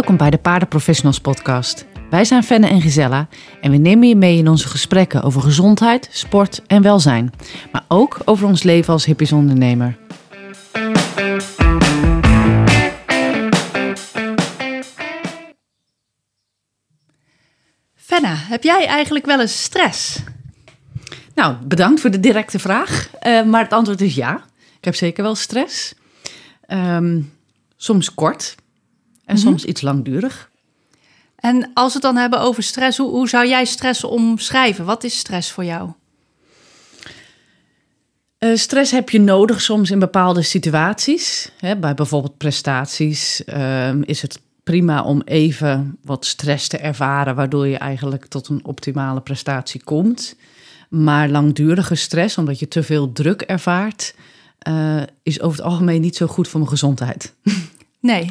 Welkom bij de Paardenprofessionals podcast. Wij zijn Fenne en Gisella en we nemen je mee in onze gesprekken over gezondheid, sport en welzijn. Maar ook over ons leven als hippies ondernemer. Fenna, heb jij eigenlijk wel eens stress? Nou, bedankt voor de directe vraag. Uh, maar het antwoord is ja. Ik heb zeker wel stress. Um, soms kort en mm -hmm. soms iets langdurig. En als we het dan hebben over stress, hoe, hoe zou jij stress omschrijven? Wat is stress voor jou? Uh, stress heb je nodig soms in bepaalde situaties. Hè, bij bijvoorbeeld prestaties uh, is het prima om even wat stress te ervaren, waardoor je eigenlijk tot een optimale prestatie komt. Maar langdurige stress, omdat je te veel druk ervaart, uh, is over het algemeen niet zo goed voor mijn gezondheid. Nee.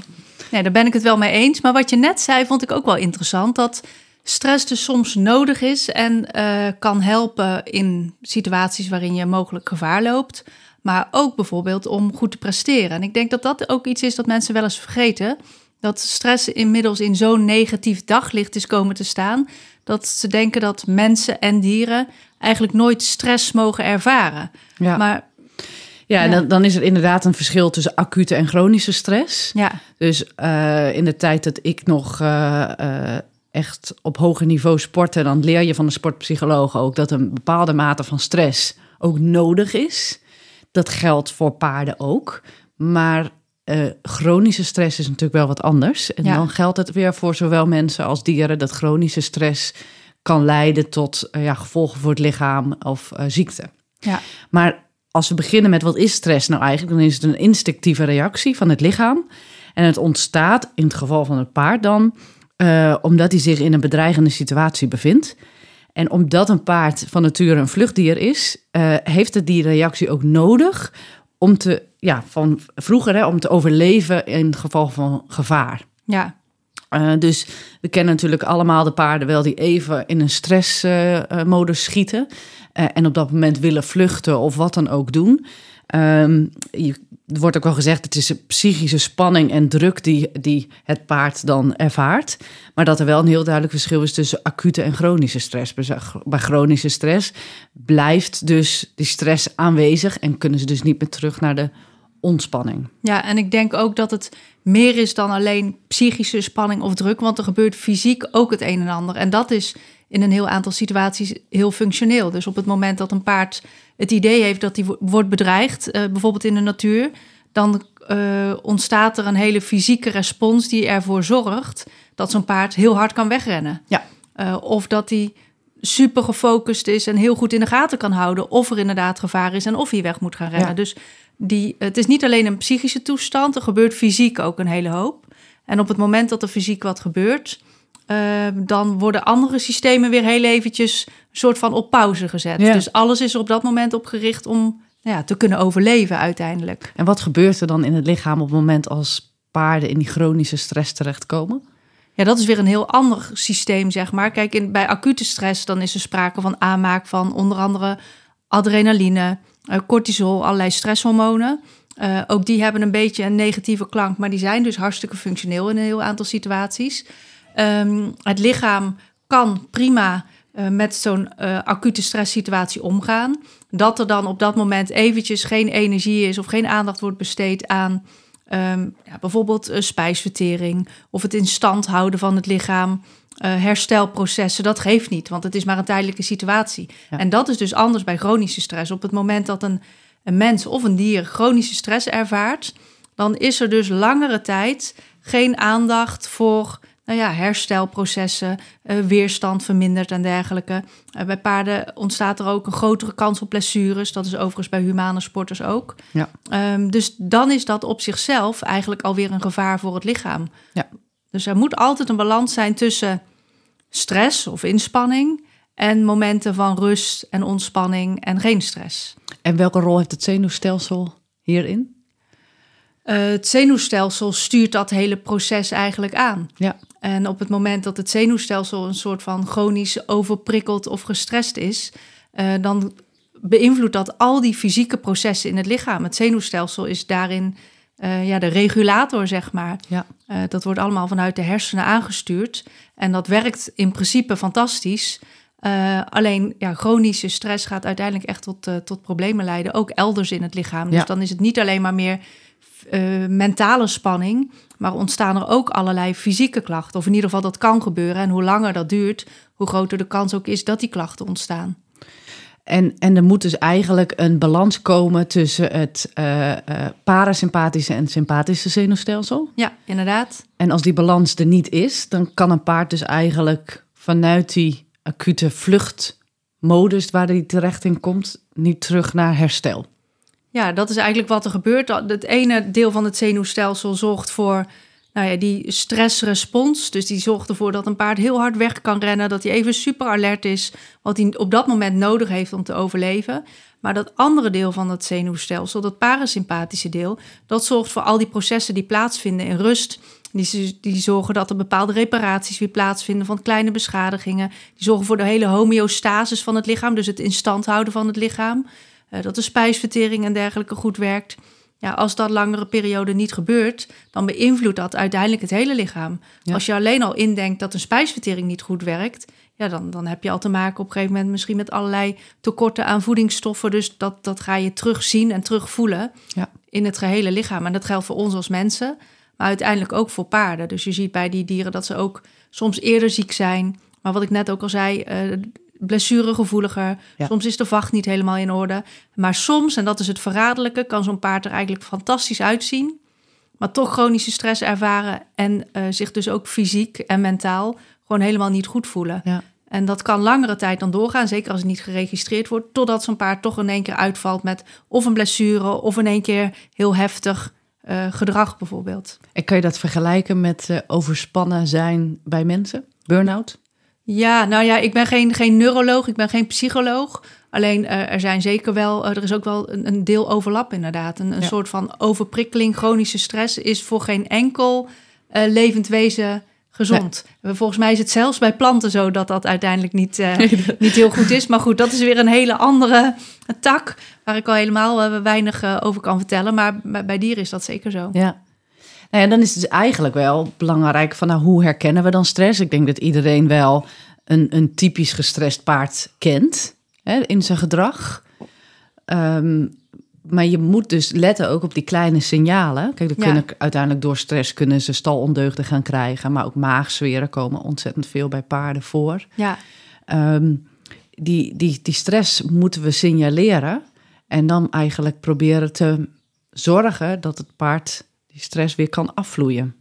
Nee, daar ben ik het wel mee eens. Maar wat je net zei, vond ik ook wel interessant. Dat stress dus soms nodig is en uh, kan helpen in situaties waarin je mogelijk gevaar loopt. Maar ook bijvoorbeeld om goed te presteren. En ik denk dat dat ook iets is dat mensen wel eens vergeten. Dat stress inmiddels in zo'n negatief daglicht is komen te staan. Dat ze denken dat mensen en dieren eigenlijk nooit stress mogen ervaren. Ja. Maar ja, dan, dan, is er inderdaad een verschil tussen acute en chronische stress. Ja. Dus uh, in de tijd dat ik nog uh, uh, echt op hoger niveau sportte, dan leer je van de sportpsycholoog ook dat een bepaalde mate van stress ook nodig is. Dat geldt voor paarden ook. Maar chronische stress is natuurlijk wel wat anders. En Ja. dan geldt het weer voor zowel mensen als dieren dat chronische stress kan leiden tot ja, gevolgen voor het lichaam of ziekte. Ja. Maar als we beginnen met wat is stress nou eigenlijk, dan is het een instinctieve reactie van het lichaam. En het ontstaat, in het geval van het paard dan, uh, omdat hij zich in een bedreigende situatie bevindt. En omdat een paard van nature een vluchtdier is, uh, heeft het die reactie ook nodig om te, ja, van vroeger, hè, om te overleven in het geval van gevaar. Ja. Uh, dus we kennen natuurlijk allemaal de paarden wel die even in een stressmodus schieten. Uh, en op dat moment willen vluchten of wat dan ook doen. Um, je, er wordt ook al gezegd, het is een psychische spanning en druk die, die het paard dan ervaart. Maar dat er wel een heel duidelijk verschil is tussen acute en chronische stress. Bij chronische stress blijft dus die stress aanwezig en kunnen ze dus niet meer terug naar de ontspanning. Ja, en ik denk ook dat het meer is dan alleen psychische spanning of druk, want er gebeurt fysiek ook het een en ander. En dat is in een heel aantal situaties heel functioneel. Dus op het moment dat een paard het idee heeft dat hij wordt bedreigd, uh, bijvoorbeeld in de natuur, dan uh, ontstaat er een hele fysieke respons die ervoor zorgt dat zo'n paard heel hard kan wegrennen. Ja. Uh, of dat hij super gefocust is en heel goed in de gaten kan houden of er inderdaad gevaar is en of hij weg moet gaan rennen. Ja. Dus die, het is niet alleen een psychische toestand, er gebeurt fysiek ook een hele hoop. En op het moment dat er fysiek wat gebeurt, uh, dan worden andere systemen weer heel eventjes een soort van op pauze gezet. Ja. Dus alles is er op dat moment op gericht om nou ja, te kunnen overleven uiteindelijk. En wat gebeurt er dan in het lichaam op het moment als paarden in die chronische stress terechtkomen? Ja, dat is weer een heel ander systeem, zeg maar. Kijk, in, bij acute stress dan is er sprake van aanmaak van onder andere adrenaline, uh, cortisol, allerlei stresshormonen. Uh, ook die hebben een beetje een negatieve klank, maar die zijn dus hartstikke functioneel in een heel aantal situaties. Um, het lichaam kan prima uh, met zo'n uh, acute stresssituatie omgaan. Dat er dan op dat moment eventjes geen energie is of geen aandacht wordt besteed aan um, ja, bijvoorbeeld uh, spijsvertering of het in stand houden van het lichaam. Herstelprocessen, dat geeft niet, want het is maar een tijdelijke situatie. Ja. En dat is dus anders bij chronische stress. Op het moment dat een, een mens of een dier chronische stress ervaart, dan is er dus langere tijd geen aandacht voor nou ja, herstelprocessen, uh, weerstand vermindert en dergelijke. Uh, bij paarden ontstaat er ook een grotere kans op blessures. Dat is overigens bij humane sporters ook. Ja. Um, dus dan is dat op zichzelf eigenlijk alweer een gevaar voor het lichaam. Ja. Dus er moet altijd een balans zijn tussen stress of inspanning en momenten van rust en ontspanning en geen stress. En welke rol heeft het zenuwstelsel hierin? Uh, het zenuwstelsel stuurt dat hele proces eigenlijk aan. Ja. En op het moment dat het zenuwstelsel een soort van chronisch overprikkeld of gestrest is, uh, dan beïnvloedt dat al die fysieke processen in het lichaam. Het zenuwstelsel is daarin eh, ja, de regulator, zeg maar. Ja. Eh, dat wordt allemaal vanuit de hersenen aangestuurd. En dat werkt in principe fantastisch. Eh, alleen ja, chronische stress gaat uiteindelijk echt tot, eh, tot problemen leiden, ook elders in het lichaam. Dus Ja. dan is het niet alleen maar meer eh, mentale spanning, maar ontstaan er ook allerlei fysieke klachten. Of in ieder geval dat kan gebeuren. En hoe langer dat duurt, hoe groter de kans ook is dat die klachten ontstaan. En, en er moet dus eigenlijk een balans komen tussen het eh, parasympathische en sympathische zenuwstelsel. Ja, inderdaad. En als die balans er niet is, dan kan een paard dus eigenlijk vanuit die acute vluchtmodus waar hij terecht in komt, niet terug naar herstel. Ja, dat is eigenlijk wat er gebeurt. Het ene deel van het zenuwstelsel zorgt voor nou ja, die stressrespons. Dus die zorgt ervoor dat een paard heel hard weg kan rennen. Dat hij even super alert is. Wat hij op dat moment nodig heeft om te overleven. Maar dat andere deel van het zenuwstelsel, dat parasympathische deel, dat zorgt voor al die processen die plaatsvinden in rust. Die, die zorgen dat er bepaalde reparaties weer plaatsvinden van kleine beschadigingen. Die zorgen voor de hele homeostasis van het lichaam, dus het in stand houden van het lichaam. Uh, dat de spijsvertering en dergelijke goed werkt. Ja, als dat langere periode niet gebeurt, dan beïnvloedt dat uiteindelijk het hele lichaam. Ja. Als je alleen al indenkt dat een spijsvertering niet goed werkt, ja, dan, dan heb je al te maken op een gegeven moment misschien met allerlei tekorten aan voedingsstoffen. Dus dat, dat ga je terugzien en terugvoelen ja. in het gehele lichaam. En dat geldt voor ons als mensen, maar uiteindelijk ook voor paarden. Dus je ziet bij die dieren dat ze ook soms eerder ziek zijn. Maar wat ik net ook al zei, uh, blessuregevoeliger. Ja. Soms is de vacht niet helemaal in orde. Maar soms, en dat is het verraderlijke, kan zo'n paard er eigenlijk fantastisch uitzien. Maar toch chronische stress ervaren en uh, zich dus ook fysiek en mentaal gewoon helemaal niet goed voelen. Ja. En dat kan langere tijd dan doorgaan, zeker als het niet geregistreerd wordt, totdat zo'n paard toch in één keer uitvalt met of een blessure of in één keer heel heftig uh, gedrag bijvoorbeeld. En kan je dat vergelijken met uh, overspannen zijn bij mensen? Burn-out? Ja, nou ja, ik ben geen, geen neuroloog, ik ben geen psycholoog. Alleen uh, er zijn zeker wel, uh, er is ook wel een, een deel overlap inderdaad. Een, een ja. soort van overprikkeling, chronische stress is voor geen enkel uh, levend wezen gezond. Nee. Volgens mij is het zelfs bij planten zo dat dat uiteindelijk niet, niet heel goed is. Maar goed, dat is weer een hele andere tak waar ik al helemaal weinig over kan vertellen. Maar bij dieren is dat zeker zo. Ja. Nou ja, dan is het dus eigenlijk wel belangrijk van nou, hoe herkennen we dan stress? Ik denk dat iedereen wel een, een typisch gestrest paard kent hè, in zijn gedrag. Um, maar je moet dus letten ook op die kleine signalen. Kijk, dan kunnen uiteindelijk door stress kunnen ze stalondeugden gaan krijgen, maar ook maagzweren komen ontzettend veel bij paarden voor. Ja. Um, die, die, die stress moeten we signaleren en dan eigenlijk proberen te zorgen dat het paard die stress weer kan afvloeien.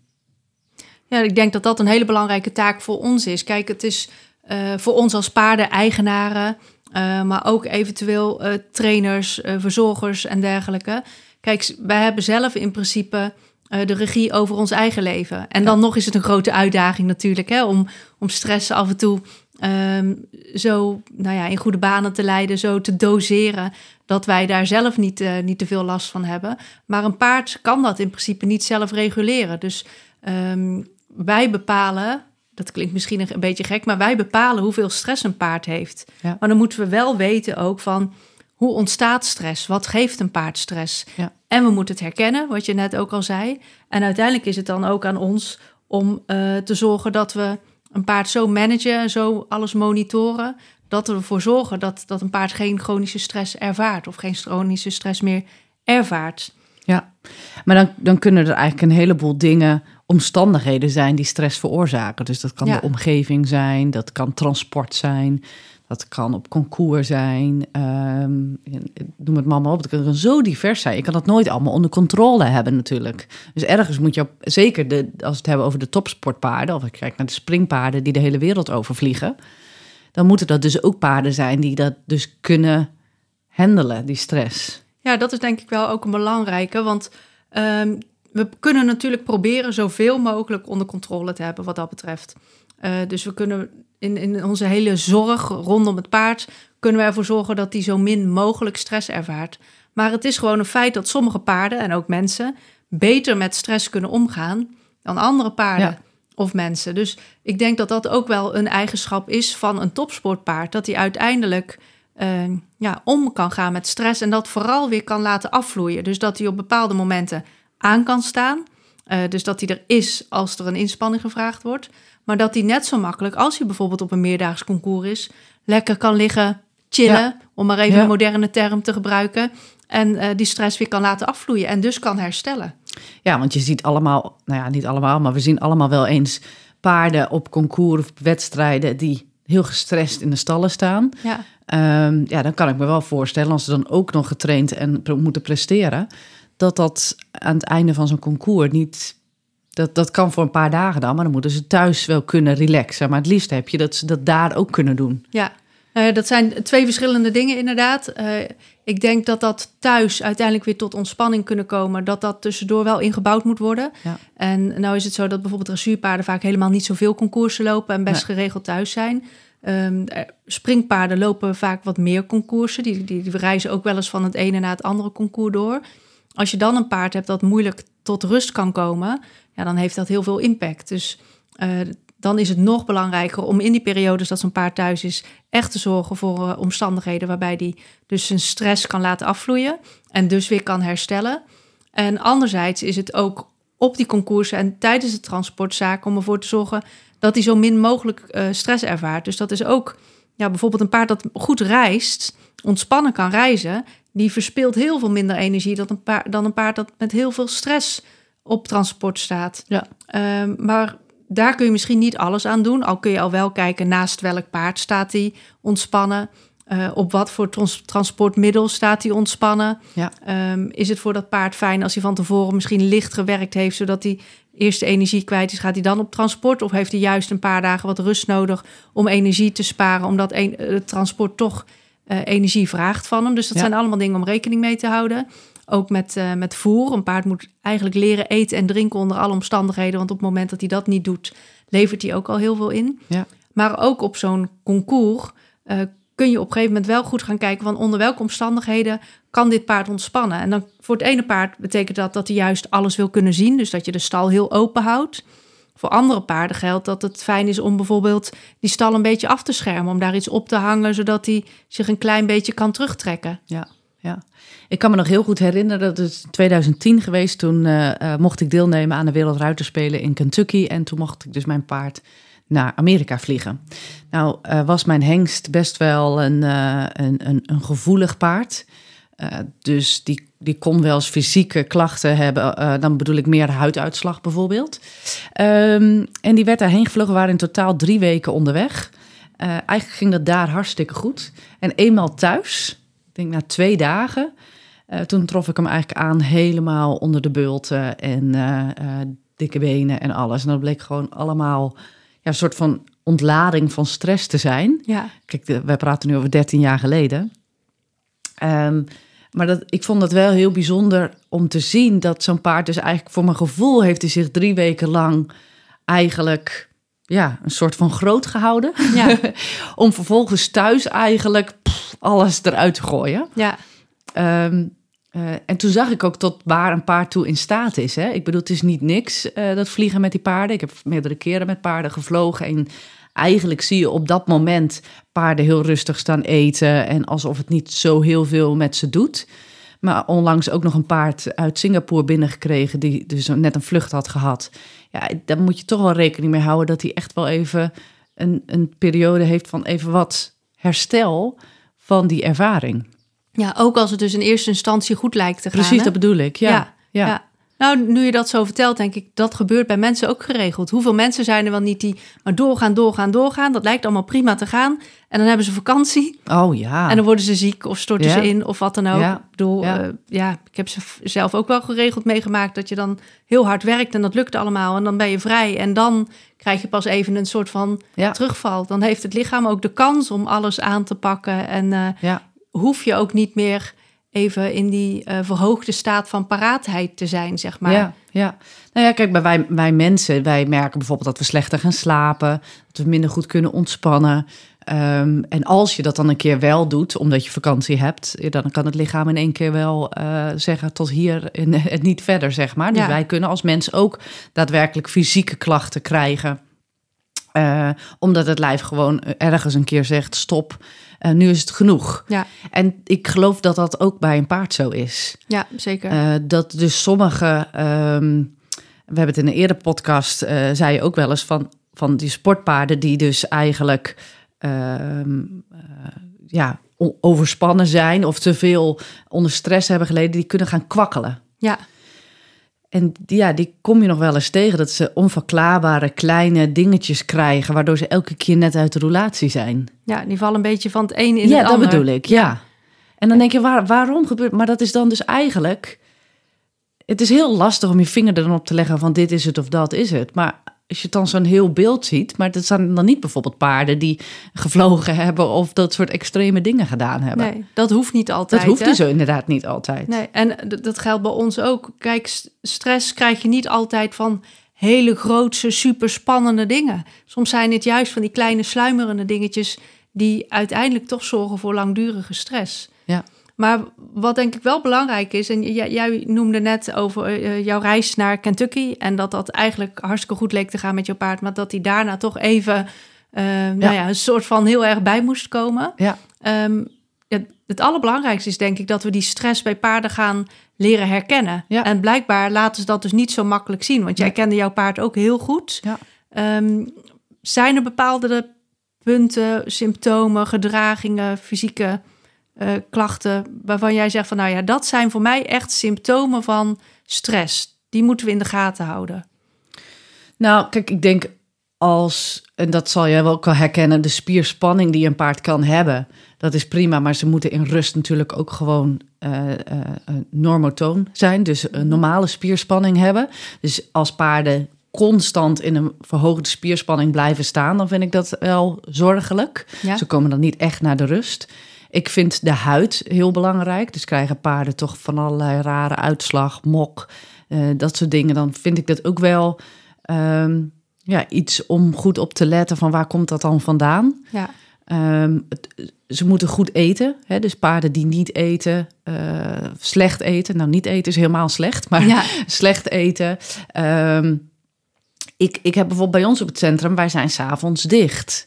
Ja, ik denk dat dat een hele belangrijke taak voor ons is. Kijk, het is uh, voor ons als paardeneigenaren, uh, maar ook eventueel uh, trainers, verzorgers en dergelijke. Kijk, wij hebben zelf in principe de regie over ons eigen leven. En dan nog is het een grote uitdaging natuurlijk, hè, om, om stress af en toe um, zo nou ja, in goede banen te leiden, zo te doseren, dat wij daar zelf niet, uh, niet te veel last van hebben. Maar een paard kan dat in principe niet zelf reguleren. Dus um, wij bepalen, dat klinkt misschien een beetje gek, maar wij bepalen hoeveel stress een paard heeft. Ja. Maar dan moeten we wel weten ook van hoe ontstaat stress? Wat geeft een paard stress? Ja. En we moeten het herkennen, wat je net ook al zei. En uiteindelijk is het dan ook aan ons om uh, te zorgen dat we een paard zo managen, zo alles monitoren, dat we ervoor zorgen dat, dat een paard geen chronische stress ervaart of geen chronische stress meer ervaart. Ja, maar dan, dan kunnen er eigenlijk een heleboel dingen, omstandigheden zijn die stress veroorzaken. Dus dat kan Ja. de omgeving zijn, dat kan transport zijn, dat kan op concours zijn. ehm, noem het maar, maar op. Het kan zo divers zijn. Je kan dat nooit allemaal onder controle hebben natuurlijk. Dus ergens moet je, zeker de, als we het hebben over de topsportpaarden... of ik kijk naar de springpaarden die de hele wereld overvliegen... dan moeten dat dus ook paarden zijn die dat dus kunnen handelen, die stress. Ja, dat is denk ik wel ook een belangrijke, want ehm, we kunnen natuurlijk proberen zoveel mogelijk onder controle te hebben wat dat betreft. Eh, dus we kunnen in, in onze hele zorg rondom het paard, kunnen we ervoor zorgen dat die zo min mogelijk stress ervaart. Maar het is gewoon een feit dat sommige paarden en ook mensen beter met stress kunnen omgaan dan andere paarden Ja. of mensen. Dus ik denk dat dat ook wel een eigenschap is van een topsportpaard, dat hij uiteindelijk eh, ja, om kan gaan met stress en dat vooral weer kan laten afvloeien. Dus dat hij op bepaalde momenten aan kan staan. Uh, dus dat hij er is als er een inspanning gevraagd wordt. Maar dat hij net zo makkelijk, als hij bijvoorbeeld op een meerdaags concours is, lekker kan liggen chillen, om maar even een moderne term te gebruiken. En uh, die stress weer kan laten afvloeien en dus kan herstellen. Ja, want je ziet allemaal, nou ja, niet allemaal, maar we zien allemaal wel eens paarden op concours of wedstrijden die heel gestrest in de stallen staan. Ja. Um, ja, dan kan ik me wel voorstellen, als ze dan ook nog getraind en moeten presteren, dat dat aan het einde van zo'n concours niet. Dat, dat kan voor een paar dagen dan, maar dan moeten ze thuis wel kunnen relaxen. Maar het liefst heb je dat ze dat daar ook kunnen doen. Ja, uh, dat zijn twee verschillende dingen inderdaad. Uh, ik denk dat dat thuis uiteindelijk weer tot ontspanning kunnen komen. Dat dat tussendoor wel ingebouwd moet worden. Ja. En nou is het zo dat bijvoorbeeld dressuurpaarden vaak helemaal niet zoveel concoursen lopen en best geregeld thuis zijn. Um, springpaarden lopen vaak wat meer concoursen. Die, die, die, reizen ook wel eens van het ene naar het andere concours door. Als je dan een paard hebt dat moeilijk tot rust kan komen, ja, dan heeft dat heel veel impact. Dus uh, dan is het nog belangrijker om in die periodes dat zo'n paard thuis is, echt te zorgen voor uh, omstandigheden waarbij die dus zijn stress kan laten afvloeien en dus weer kan herstellen. En anderzijds is het ook op die concoursen en tijdens de transportzaak om ervoor te zorgen dat hij zo min mogelijk uh, stress ervaart. Dus dat is ook ja, bijvoorbeeld een paard dat goed reist, ontspannen kan reizen, die verspilt heel veel minder energie dan een paard, dan een paard dat met heel veel stress op transport staat. Ja. Um, maar daar kun je misschien niet alles aan doen. Al kun je al wel kijken naast welk paard staat hij ontspannen. Uh, op wat voor trans transportmiddel staat hij ontspannen? Ja. Um, is het voor dat paard fijn als hij van tevoren misschien licht gewerkt heeft, zodat hij eerst de energie kwijt is? Gaat hij dan op transport? Of heeft hij juist een paar dagen wat rust nodig om energie te sparen, omdat een, het transport toch uh, energie vraagt van hem? Dus dat ja. zijn allemaal dingen om rekening mee te houden. Ook met, uh, met voer. Een paard moet eigenlijk leren eten en drinken onder alle omstandigheden. Want op het moment dat hij dat niet doet, levert hij ook al heel veel in. Ja. Maar ook op zo'n concours uh, kun je op een gegeven moment wel goed gaan kijken van onder welke omstandigheden kan dit paard ontspannen. En dan voor het ene paard betekent dat dat hij juist alles wil kunnen zien. Dus dat je de stal heel open houdt. Voor andere paarden geldt dat het fijn is om bijvoorbeeld die stal een beetje af te schermen. Om daar iets op te hangen, zodat hij zich een klein beetje kan terugtrekken. Ja, ja. Ik kan me nog heel goed herinneren, dat het 2010 geweest. Toen uh, uh, mocht ik deelnemen aan de Wereldruiterspelen in Kentucky. En toen mocht ik dus mijn paard naar Amerika vliegen. Nou uh, was mijn hengst best wel een, een, een, gevoelig paard. dus die, die kon wel eens fysieke klachten hebben. dan bedoel ik meer huiduitslag bijvoorbeeld. Um, en die werd daarheen gevlogen. We waren in totaal drie weken onderweg. eigenlijk ging dat daar hartstikke goed. En eenmaal thuis denk na twee dagen. Uh, toen trof ik hem eigenlijk aan helemaal onder de bulten en uh, uh, dikke benen en alles. En dat bleek gewoon allemaal ja, een soort van ontlading van stress te zijn. Ja. Kijk, de, wij praten nu over 13 jaar geleden. Um, maar dat, ik vond het wel heel bijzonder om te zien dat zo'n paard dus eigenlijk voor mijn gevoel heeft hij zich drie weken lang eigenlijk ja, een soort van groot gehouden. Ja. om vervolgens thuis eigenlijk pff, alles eruit te gooien. Ja. Um, uh, en toen zag ik ook tot waar een paard toe in staat is. Hè? Ik bedoel, het is niet niks uh, dat vliegen met die paarden. Ik heb meerdere keren met paarden gevlogen. En eigenlijk zie je op dat moment paarden heel rustig staan eten. En alsof het niet zo heel veel met ze doet. Maar onlangs ook nog een paard uit Singapore binnengekregen. Die dus net een vlucht had gehad. Ja, daar moet je toch wel rekening mee houden dat hij echt wel even een, een periode heeft van even wat herstel van die ervaring. Ja, ook als het dus in eerste instantie goed lijkt te gaan. Precies, hè? dat bedoel ik. Ja, ja, ja. ja. Nou, nu je dat zo vertelt, denk ik, dat gebeurt bij mensen ook geregeld. Hoeveel mensen zijn er wel niet die maar doorgaan, doorgaan, doorgaan. Dat lijkt allemaal prima te gaan. En dan hebben ze vakantie. Oh ja. En dan worden ze ziek of storten Ja. ze in of wat dan ook. Ja. Ik bedoel, Ja. ik heb ze zelf ook wel geregeld meegemaakt dat je dan heel hard werkt en dat lukt allemaal. En dan ben je vrij en dan krijg je pas even een soort van terugval. Dan heeft het lichaam ook de kans om alles aan te pakken. En eh, Ja. hoef je ook niet meer even in die eh, verhoogde staat van paraatheid te zijn, zeg maar. Ja, ja. Nou ja, kijk, bij wij, wij mensen, wij merken bijvoorbeeld dat we slechter gaan slapen, dat we minder goed kunnen ontspannen. Ehm, en als je dat dan een keer wel doet, omdat je vakantie hebt, dan kan het lichaam in één keer wel eh, zeggen tot hier en het niet verder, zeg maar. Dus Ja. wij kunnen als mens ook daadwerkelijk fysieke klachten krijgen. Eh, omdat het lijf gewoon ergens een keer zegt stop. Eh, nu is het genoeg. Ja, En ik geloof dat dat ook bij een paard zo is. ja zeker. Eh, dat dus sommige, ehm, we hebben het in een eerdere podcast, eh, zei je ook wel eens van, van die sportpaarden die dus eigenlijk ehm, eh, ja, overspannen zijn of te veel onder stress hebben geleden, die kunnen gaan kwakkelen. ja, En ja, die kom je nog wel eens tegen, dat ze onverklaarbare kleine dingetjes krijgen, waardoor ze elke keer net uit de roulatie zijn. ja, die vallen een beetje van het een in ja, het dat ander. bedoel ik, ja. En dan denk je, waar, waarom gebeurt... Maar dat is dan dus eigenlijk... Het is heel lastig om je vinger er dan op te leggen van dit is het of dat is het. Maar als je dan zo'n heel beeld ziet... Maar dat zijn dan niet bijvoorbeeld paarden die gevlogen hebben... of dat soort extreme dingen gedaan hebben. Nee, dat hoeft niet altijd. dat hoeft dus inderdaad niet altijd. Nee, en dat geldt bij ons ook. Kijk, st- stress krijg je niet altijd van hele grootse, super spannende dingen. Soms zijn het juist van die kleine sluimerende dingetjes die uiteindelijk toch zorgen voor langdurige stress. Ja. Maar wat denk ik wel belangrijk is, en jij, jij noemde net over eh, jouw reis naar Kentucky en dat dat eigenlijk hartstikke goed leek te gaan met jouw paard, maar dat hij daarna toch even eh, Nou ja, een soort van heel erg bij moest komen. Ja. Ehm, het, het allerbelangrijkste is denk ik dat we die stress bij paarden gaan leren herkennen. Ja. En blijkbaar laten ze dat dus niet zo makkelijk zien, want jij kende jouw paard ook heel goed. Ja. Ehm, zijn er bepaalde punten, symptomen, gedragingen, fysieke eh, klachten waarvan jij zegt van nou ja, dat zijn voor mij echt symptomen van stress. Die moeten we in de gaten houden. Nou, kijk, ik denk als, en dat zal jij wel ook wel herkennen, de spierspanning die een paard kan hebben, dat is prima, maar ze moeten in rust natuurlijk ook gewoon eh, normotoon zijn, dus een normale spierspanning hebben. Dus als paarden constant in een verhoogde spierspanning blijven staan, dan vind ik dat wel zorgelijk. Ja? Ze komen dan niet echt naar de rust. Ik vind de huid heel belangrijk. Dus krijgen paarden toch van allerlei rare uitslag, mok, eh, dat soort dingen. Dan vind ik dat ook wel ehm, ja, iets om goed op te letten van waar komt dat dan vandaan. ja. Ehm, het- ze moeten goed eten. Hè? Dus paarden die niet eten, eh, slecht eten. Nou, niet eten is helemaal slecht, maar Ja. slecht eten. Ehm, ik, ik heb bijvoorbeeld bij ons op het centrum, wij zijn s'avonds dicht.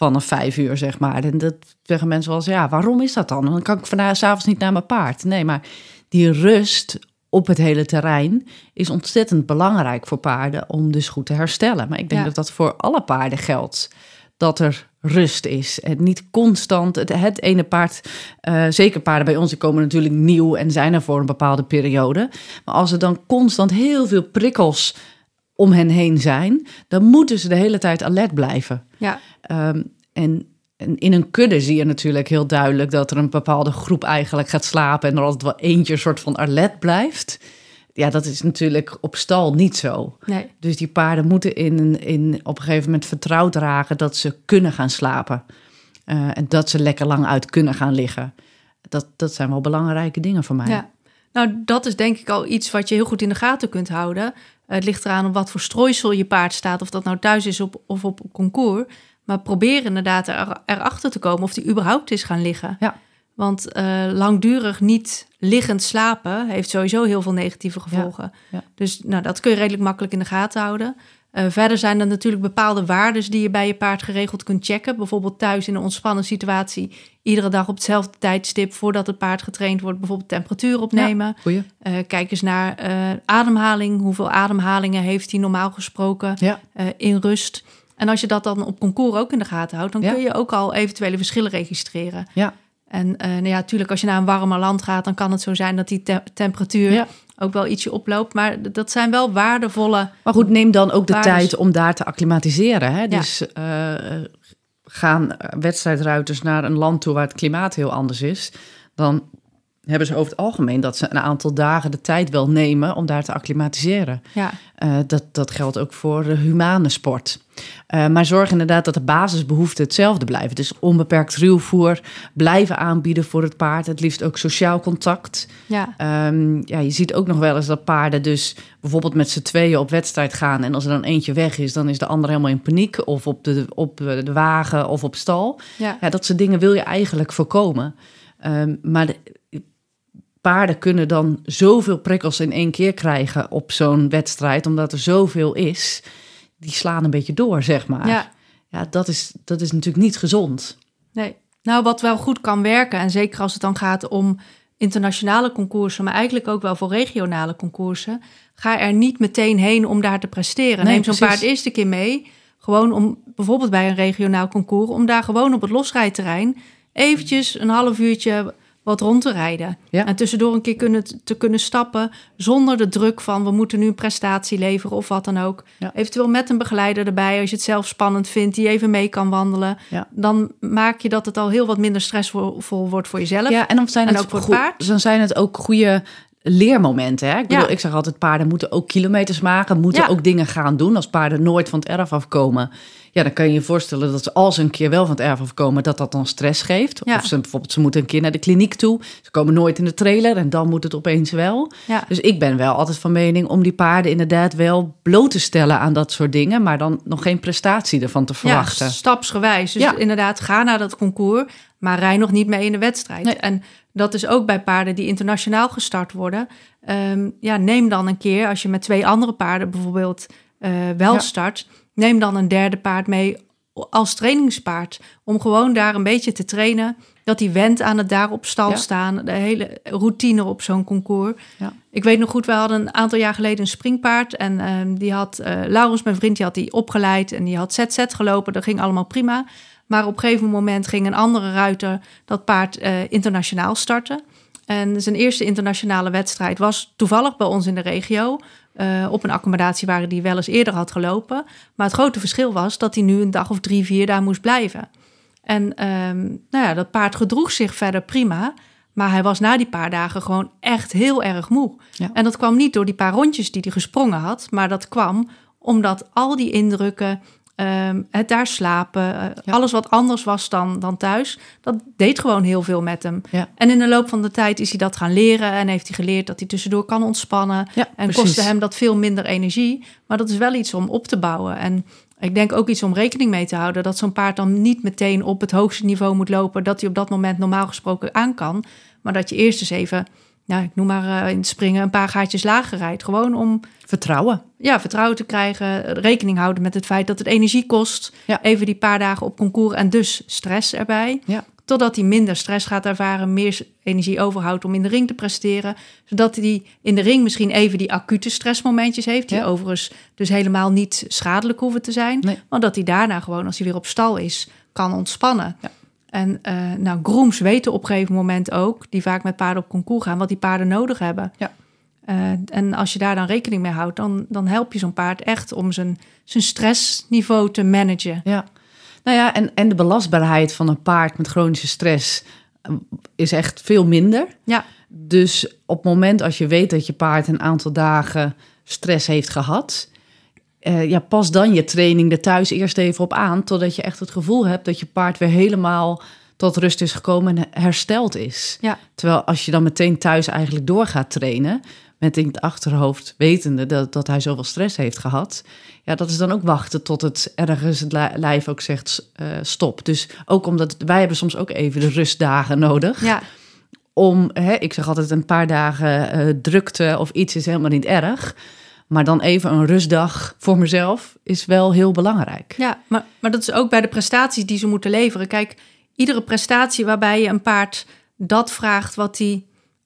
Vanaf vijf uur, zeg maar. En dat zeggen mensen wel eens, ja, waarom is dat dan? Dan kan ik vandaag s'avonds niet naar mijn paard. Nee, maar die rust op het hele terrein is ontzettend belangrijk voor paarden om dus goed te herstellen. Maar ik denk Ja. dat dat voor alle paarden geldt. Dat er rust is en niet constant het, het ene paard. eh, zeker paarden bij ons, die komen natuurlijk nieuw en zijn er voor een bepaalde periode. Maar als er dan constant heel veel prikkels om hen heen zijn, dan moeten ze de hele tijd alert blijven. ja. Ehm, en, en in een kudde zie je natuurlijk heel duidelijk dat er een bepaalde groep eigenlijk gaat slapen en er altijd wel eentje een soort van alert blijft. Ja, dat is natuurlijk op stal niet zo. Nee. Dus die paarden moeten in, een- in, op een gegeven moment vertrouwd dragen dat ze kunnen gaan slapen. Eh, en dat ze lekker lang uit kunnen gaan liggen. Dat, dat zijn wel belangrijke dingen voor mij. Ja. Nou, dat is denk ik al iets wat je heel goed in de gaten kunt houden. Eh, het ligt eraan op wat voor strooisel je paard staat, of dat nou thuis is op, of op concours. Maar probeer inderdaad er, erachter te komen of die überhaupt is gaan liggen. Ja. Want eh, langdurig niet liggend slapen heeft sowieso heel veel negatieve gevolgen. ja. Dus nou, dat kun je redelijk makkelijk in de gaten houden. Eh, verder zijn er natuurlijk bepaalde waarden die je bij je paard geregeld kunt checken. Bijvoorbeeld thuis in een ontspannen situatie. Iedere dag op hetzelfde tijdstip voordat het paard getraind wordt. Bijvoorbeeld temperatuur opnemen. Goeie. Eh, kijk eens naar eh, ademhaling. Hoeveel ademhalingen heeft hij normaal gesproken Ja. in rust? En als je dat dan op concours ook in de gaten houdt, dan Ja. kun je ook al eventuele verschillen registreren. Ja. En nou ja, natuurlijk, als je naar een warmer land gaat, dan kan het zo zijn dat die te- temperatuur Ja. Ook wel ietsje oploopt. Maar dat zijn wel waardevolle. Maar goed, neem dan ook de Waardes. tijd om daar te acclimatiseren. Hè? Ja. Dus eh, gaan wedstrijdruiters naar een land toe waar het klimaat heel anders is, dan hebben ze over het algemeen dat ze een aantal dagen de tijd wel nemen om daar te acclimatiseren. Ja, Eh, dat, dat geldt ook voor de humane sport. Eh, maar zorg inderdaad dat de basisbehoeften hetzelfde blijven. Dus onbeperkt ruwvoer blijven aanbieden voor het paard. Het liefst ook sociaal contact. ja, Ehm, ja, je ziet ook nog wel eens dat paarden dus bijvoorbeeld met z'n tweeën op wedstrijd gaan. En als er dan eentje weg is, dan is de ander helemaal in paniek. Of op de, op de wagen of op stal. ja. Ja, dat soort dingen wil je eigenlijk voorkomen. Ehm, maar de, paarden kunnen dan zoveel prikkels in één keer krijgen op zo'n wedstrijd. Omdat er zoveel is. Die slaan een beetje door, zeg maar. ja. Ja, dat is, dat is natuurlijk niet gezond. Nee. Nou, wat wel goed kan werken, en zeker als het dan gaat om internationale concoursen, maar eigenlijk ook wel voor regionale concoursen, ga er niet meteen heen om daar te presteren. Nee, Neem zo'n paard eerst een keer mee, gewoon om bijvoorbeeld bij een regionaal concours, om daar gewoon op het losrijterrein eventjes een half uurtje wat rond te rijden. Ja. En tussendoor een keer kunnen, te kunnen stappen zonder de druk van we moeten nu een prestatie leveren of wat dan ook. Ja. Eventueel met een begeleider erbij als je het zelf spannend vindt, die even mee kan wandelen. Ja. Dan maak je dat het al heel wat minder stressvol wordt voor jezelf. Ja, en dan zijn En het, ook voor het paard? dan zijn het ook goede leermomenten. Hè? Ik, bedoel, Ja. ik zeg altijd, paarden moeten ook kilometers maken, moeten Ja. ook dingen gaan doen. Als paarden nooit van het erf afkomen, ja, dan kan je je voorstellen dat ze als ze een keer wel van het erf afkomen, dat dat dan stress geeft. Ja. Of ze bijvoorbeeld, ze moeten een keer naar de kliniek toe, ze komen nooit in de trailer en dan moet het opeens wel. Dus ik ben wel altijd van mening om die paarden inderdaad wel bloot te stellen aan dat soort dingen, maar dan nog geen prestatie ervan te verwachten. Ja, stapsgewijs. Dus Ja. inderdaad, ga naar dat concours, maar rij nog niet mee in de wedstrijd. Nee. En dat is ook bij paarden die internationaal gestart worden. Ehm, ja, neem dan een keer, als je met twee andere paarden bijvoorbeeld eh, wel Ja. start, neem dan een derde paard mee als trainingspaard. Om gewoon daar een beetje te trainen. Dat hij went aan het daar op stal Ja. staan. De hele routine op zo'n concours. Ja. Ik weet nog goed, we hadden een aantal jaar geleden een springpaard. En ehm, die had, eh Laurens, mijn vriend, die had die opgeleid. En die had ZZ gelopen. Dat ging allemaal prima. Maar op een gegeven moment ging een andere ruiter dat paard eh, internationaal starten. En zijn eerste internationale wedstrijd was toevallig bij ons in de regio. eh, op een accommodatie waar hij wel eens eerder had gelopen. Maar het grote verschil was dat hij nu een dag of drie, vier daar moest blijven. En ehm, nou ja, dat paard gedroeg zich verder prima. Maar hij was na die paar dagen gewoon echt heel erg moe. Ja. En dat kwam niet door die paar rondjes die hij gesprongen had. Maar dat kwam omdat al die indrukken, ehm, het daar slapen, eh, Ja. alles wat anders was dan, dan thuis, dat deed gewoon heel veel met hem. Ja. En in de loop van de tijd is hij dat gaan leren en heeft hij geleerd dat hij tussendoor kan ontspannen. Ja, En precies. kostte hem dat veel minder energie. Maar dat is wel iets om op te bouwen. En ik denk ook iets om rekening mee te houden. Dat zo'n paard dan niet meteen op het hoogste niveau moet lopen. Dat hij op dat moment normaal gesproken aan kan. Maar dat je eerst eens even, nou, ik noem maar eh, in het springen, een paar gaatjes lager rijdt. Gewoon om Vertrouwen. ja, vertrouwen te krijgen. Rekening houden met het feit dat het energie kost. Ja. Even die paar dagen op concours en dus stress erbij. Ja. Totdat hij minder stress gaat ervaren, meer energie overhoudt om in de ring te presteren. Zodat hij in de ring misschien even die acute stressmomentjes heeft. Die Ja. overigens dus helemaal niet schadelijk hoeven te zijn. Nee. Maar dat hij daarna gewoon, als hij weer op stal is, kan ontspannen. Ja. En eh, nou, grooms weten op een gegeven moment ook, die vaak met paarden op concours gaan, wat die paarden nodig hebben. Ja. Eh, en als je daar dan rekening mee houdt, dan, dan help je zo'n paard echt om zijn, zijn stressniveau te managen. Ja, nou ja, en, en de belastbaarheid van een paard met chronische stress eh, is echt veel minder. Ja, Dus op het moment als je weet dat je paard een aantal dagen stress heeft gehad, eh, ja, pas dan je training er thuis eerst even op aan, totdat je echt het gevoel hebt dat je paard weer helemaal tot rust is gekomen en hersteld is. ja, Terwijl als je dan meteen thuis eigenlijk door gaat trainen, met in het achterhoofd wetende dat, dat hij zoveel stress heeft gehad, ja, dat is dan ook wachten tot het ergens het li- lijf ook zegt eh, stop. Dus ook omdat wij hebben soms ook even de rustdagen nodig ja, om, hè, ik zeg altijd een paar dagen eh, drukte of iets is helemaal niet erg. Maar dan even een rustdag voor mezelf is wel heel belangrijk. ja. Maar, maar dat is ook bij de prestaties die ze moeten leveren. Kijk, iedere prestatie waarbij je een paard dat vraagt wat hij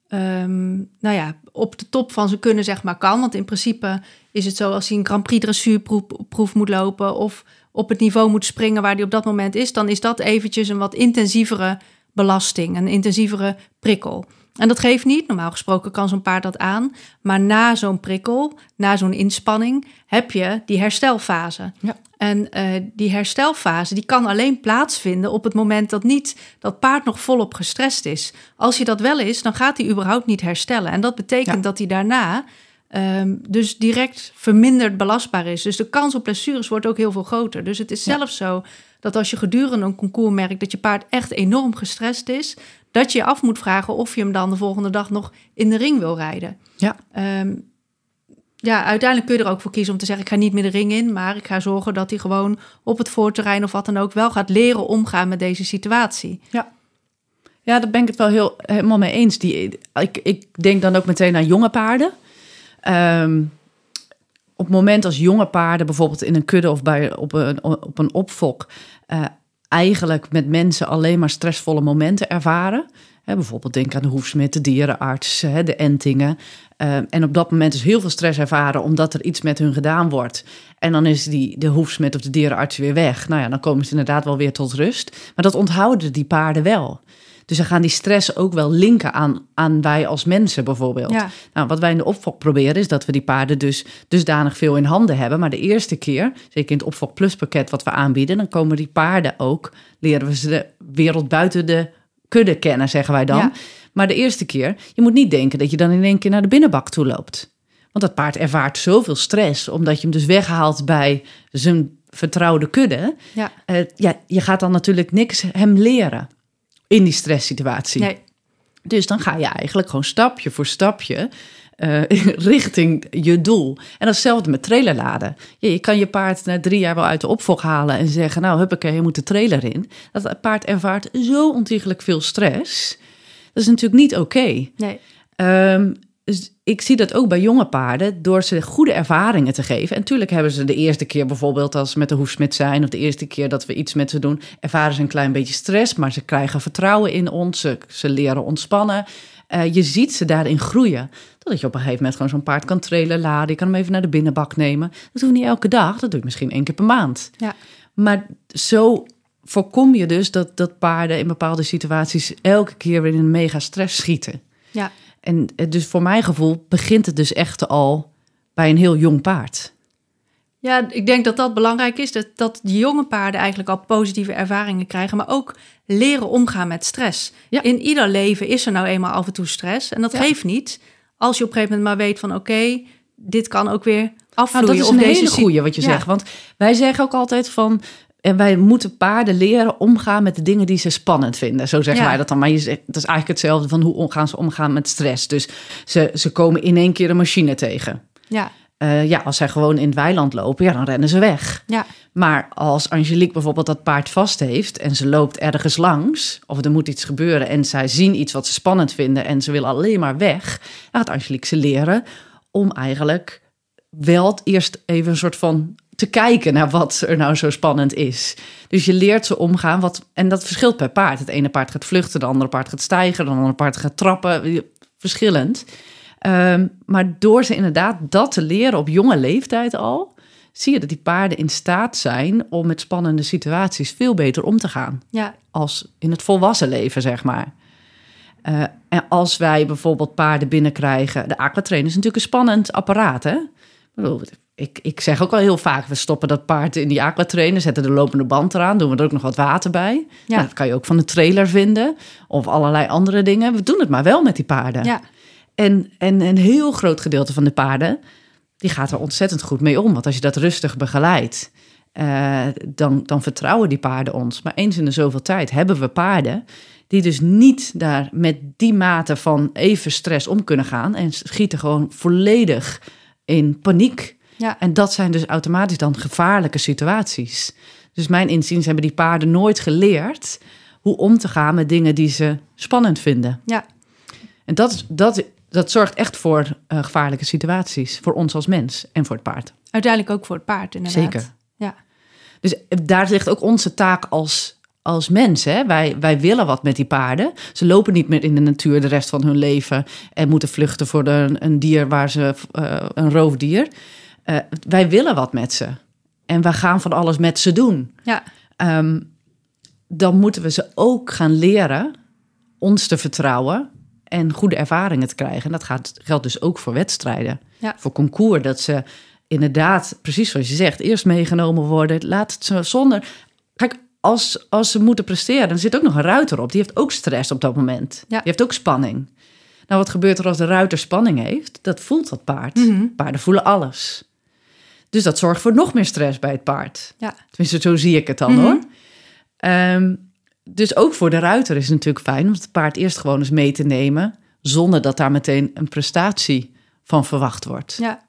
ehm, nou ja, op de top van zijn kunnen zeg maar kan. Want in principe is het zo als hij een Grand Prix dressuurproef proef moet lopen of op het niveau moet springen waar hij op dat moment is, dan is dat eventjes een wat intensievere belasting, een intensievere prikkel. En dat geeft niet. Normaal gesproken kan zo'n paard dat aan. Maar na zo'n prikkel, na zo'n inspanning, heb je die herstelfase. Ja. En eh, die herstelfase die kan alleen plaatsvinden op het moment dat niet dat paard nog volop gestrest is. Als je dat wel is, dan gaat hij überhaupt niet herstellen. En dat betekent Ja. dat hij daarna ehm, dus direct verminderd belastbaar is. Dus de kans op blessures wordt ook heel veel groter. Dus het is Ja. zelfs zo dat als je gedurende een concours merkt dat je paard echt enorm gestrest is, dat je je af moet vragen of je hem dan de volgende dag nog in de ring wil rijden. Ja. Ehm, ja, uiteindelijk kun je er ook voor kiezen om te zeggen: ik ga niet meer de ring in, maar ik ga zorgen dat hij gewoon op het voorterrein of wat dan ook wel gaat leren omgaan met deze situatie. Ja, daar ben ik het wel heel, helemaal mee eens. Die, ik, ik denk dan ook meteen aan jonge paarden. Ehm, op het moment als jonge paarden bijvoorbeeld in een kudde of bij, op, een, op een opfok... eh, eigenlijk met mensen alleen maar stressvolle momenten ervaren. Bijvoorbeeld denk aan de hoefsmid, de dierenarts, de entingen. Uh, en op dat moment dus heel veel stress ervaren omdat er iets met hun gedaan wordt. En dan is die, de hoefsmid of de dierenarts weer weg. Nou ja, dan komen ze inderdaad wel weer tot rust. Maar dat onthouden die paarden wel. Dus ze gaan die stress ook wel linken aan, aan wij als mensen bijvoorbeeld. Ja. Nou, wat wij in de opfok proberen is dat we die paarden dus dusdanig veel in handen hebben. Maar de eerste keer, zeker in het opfok plus pakket wat we aanbieden, dan komen die paarden ook, leren we ze de wereld buiten de kudde kennen, zeggen wij dan. Ja. Maar de eerste keer, je moet niet denken dat je dan in één keer naar de binnenbak toe loopt. Want dat paard ervaart zoveel stress, omdat je hem dus weghaalt bij zijn vertrouwde kudde. Ja. Eh, ja, je gaat dan natuurlijk niks hem leren in die stresssituatie. Nee. Dus dan ga je eigenlijk gewoon stapje voor stapje eh, richting je doel. En datzelfde met trailerladen. Je, je kan je paard na drie jaar wel uit de opvolg halen en zeggen... nou, huppakee, je moet de trailer in. Dat paard ervaart zo ontiegelijk veel stress. Dat is natuurlijk niet oké. Nee. Ehm, dus ik zie dat ook bij jonge paarden door ze goede ervaringen te geven. En natuurlijk hebben ze de eerste keer bijvoorbeeld als ze met de hoefsmid zijn, of de eerste keer dat we iets met ze doen, ervaren ze een klein beetje stress, maar ze krijgen vertrouwen in ons, ze, ze leren ontspannen. Eh, je ziet ze daarin groeien. Dat je op een gegeven moment gewoon zo'n paard kan trailen, laden. Je kan hem even naar de binnenbak nemen. Dat we niet elke dag, dat doe je misschien één keer per maand. Ja. Maar zo voorkom je dus dat, dat paarden in bepaalde situaties elke keer weer in een mega stress schieten. Ja. En eh, dus voor mijn gevoel begint het dus echt al bij een heel jong paard. Ja, ik denk dat dat belangrijk is. Dat, dat die jonge paarden eigenlijk al positieve ervaringen krijgen. Maar ook leren omgaan met stress. Ja. In ieder leven is er nou eenmaal af en toe stress. En dat Ja. geeft niet. Als je op een gegeven moment maar weet van... oké, dit kan ook weer afvloeien. Nou, dat is een hele goeie wat je Ja. zegt. Want wij zeggen ook altijd van... En wij moeten paarden leren omgaan met de dingen die ze spannend vinden. Zo zeggen Ja. wij dat dan. Maar je zegt, dat is eigenlijk hetzelfde van hoe gaan ze omgaan met stress. Dus ze, ze komen in één keer een machine tegen. Ja, Eh, ja, als zij gewoon in het weiland lopen, ja, dan rennen ze weg. ja, Maar als Angelique bijvoorbeeld dat paard vast heeft en ze loopt ergens langs, of er moet iets gebeuren en zij zien iets wat ze spannend vinden en ze willen alleen maar weg, dan gaat Angelique ze leren om eigenlijk wel eerst even een soort van te kijken naar wat er nou zo spannend is. Dus je leert ze omgaan, wat, en dat verschilt per paard. Het ene paard gaat vluchten, het andere paard gaat stijgen, het andere paard gaat trappen, verschillend. Ehm, maar door ze inderdaad dat te leren op jonge leeftijd al, zie je dat die paarden in staat zijn om met spannende situaties veel beter om te gaan. ja, Als in het volwassen leven, zeg maar. Eh, en als wij bijvoorbeeld paarden binnenkrijgen. De aquatrain is natuurlijk een spannend apparaat, hè? Ik, bedoel, ik, ik zeg ook al heel vaak, we stoppen dat paard in die aquatrainer, zetten de lopende band eraan, doen we er ook nog wat water bij. Ja. Nou, dat kan je ook van de trailer vinden. Of allerlei andere dingen. We doen het maar wel met die paarden. ja, En, en een heel groot gedeelte van de paarden, die gaat er ontzettend goed mee om. Want als je dat rustig begeleidt, eh, dan, dan vertrouwen die paarden ons. Maar eens in de zoveel tijd hebben we paarden die dus niet daar met die mate van even stress om kunnen gaan. En schieten gewoon volledig in paniek. Ja. En dat zijn dus automatisch dan gevaarlijke situaties. Dus mijn inziens hebben die paarden nooit geleerd hoe om te gaan met dingen die ze spannend vinden. ja. En dat, dat, dat zorgt echt voor eh, gevaarlijke situaties. Voor ons als mens en voor het paard. Uiteindelijk ook voor het paard, inderdaad. Zeker. Ja, Dus eh, daar ligt ook onze taak als, als mens. Hè? Wij, wij willen wat met die paarden. Ze lopen niet meer in de natuur de rest van hun leven... en moeten vluchten voor de, een dier waar ze... eh, een roofdier. Eh, wij willen wat met ze. En wij gaan van alles met ze doen. ja, Ehm, dan moeten we ze ook gaan leren ons te vertrouwen en goede ervaringen te krijgen. En dat gaat, geldt dus ook voor wedstrijden, Ja. voor concours. Dat ze inderdaad, precies zoals je zegt, eerst meegenomen worden. Laat het ze zonder. Kijk, als, als ze moeten presteren, dan zit ook nog een ruiter op. Die heeft ook stress op dat moment. Ja. Die heeft ook spanning. Nou, wat gebeurt er als de ruiter spanning heeft? Dat voelt dat paard. Mhm. Paarden voelen alles. Dus dat zorgt voor nog meer stress bij het paard. ja, Tenminste, zo zie ik het dan Mhm. hoor. Ehm, dus ook voor de ruiter is het natuurlijk fijn om het paard eerst gewoon eens mee te nemen, zonder dat daar meteen een prestatie van verwacht wordt. ja.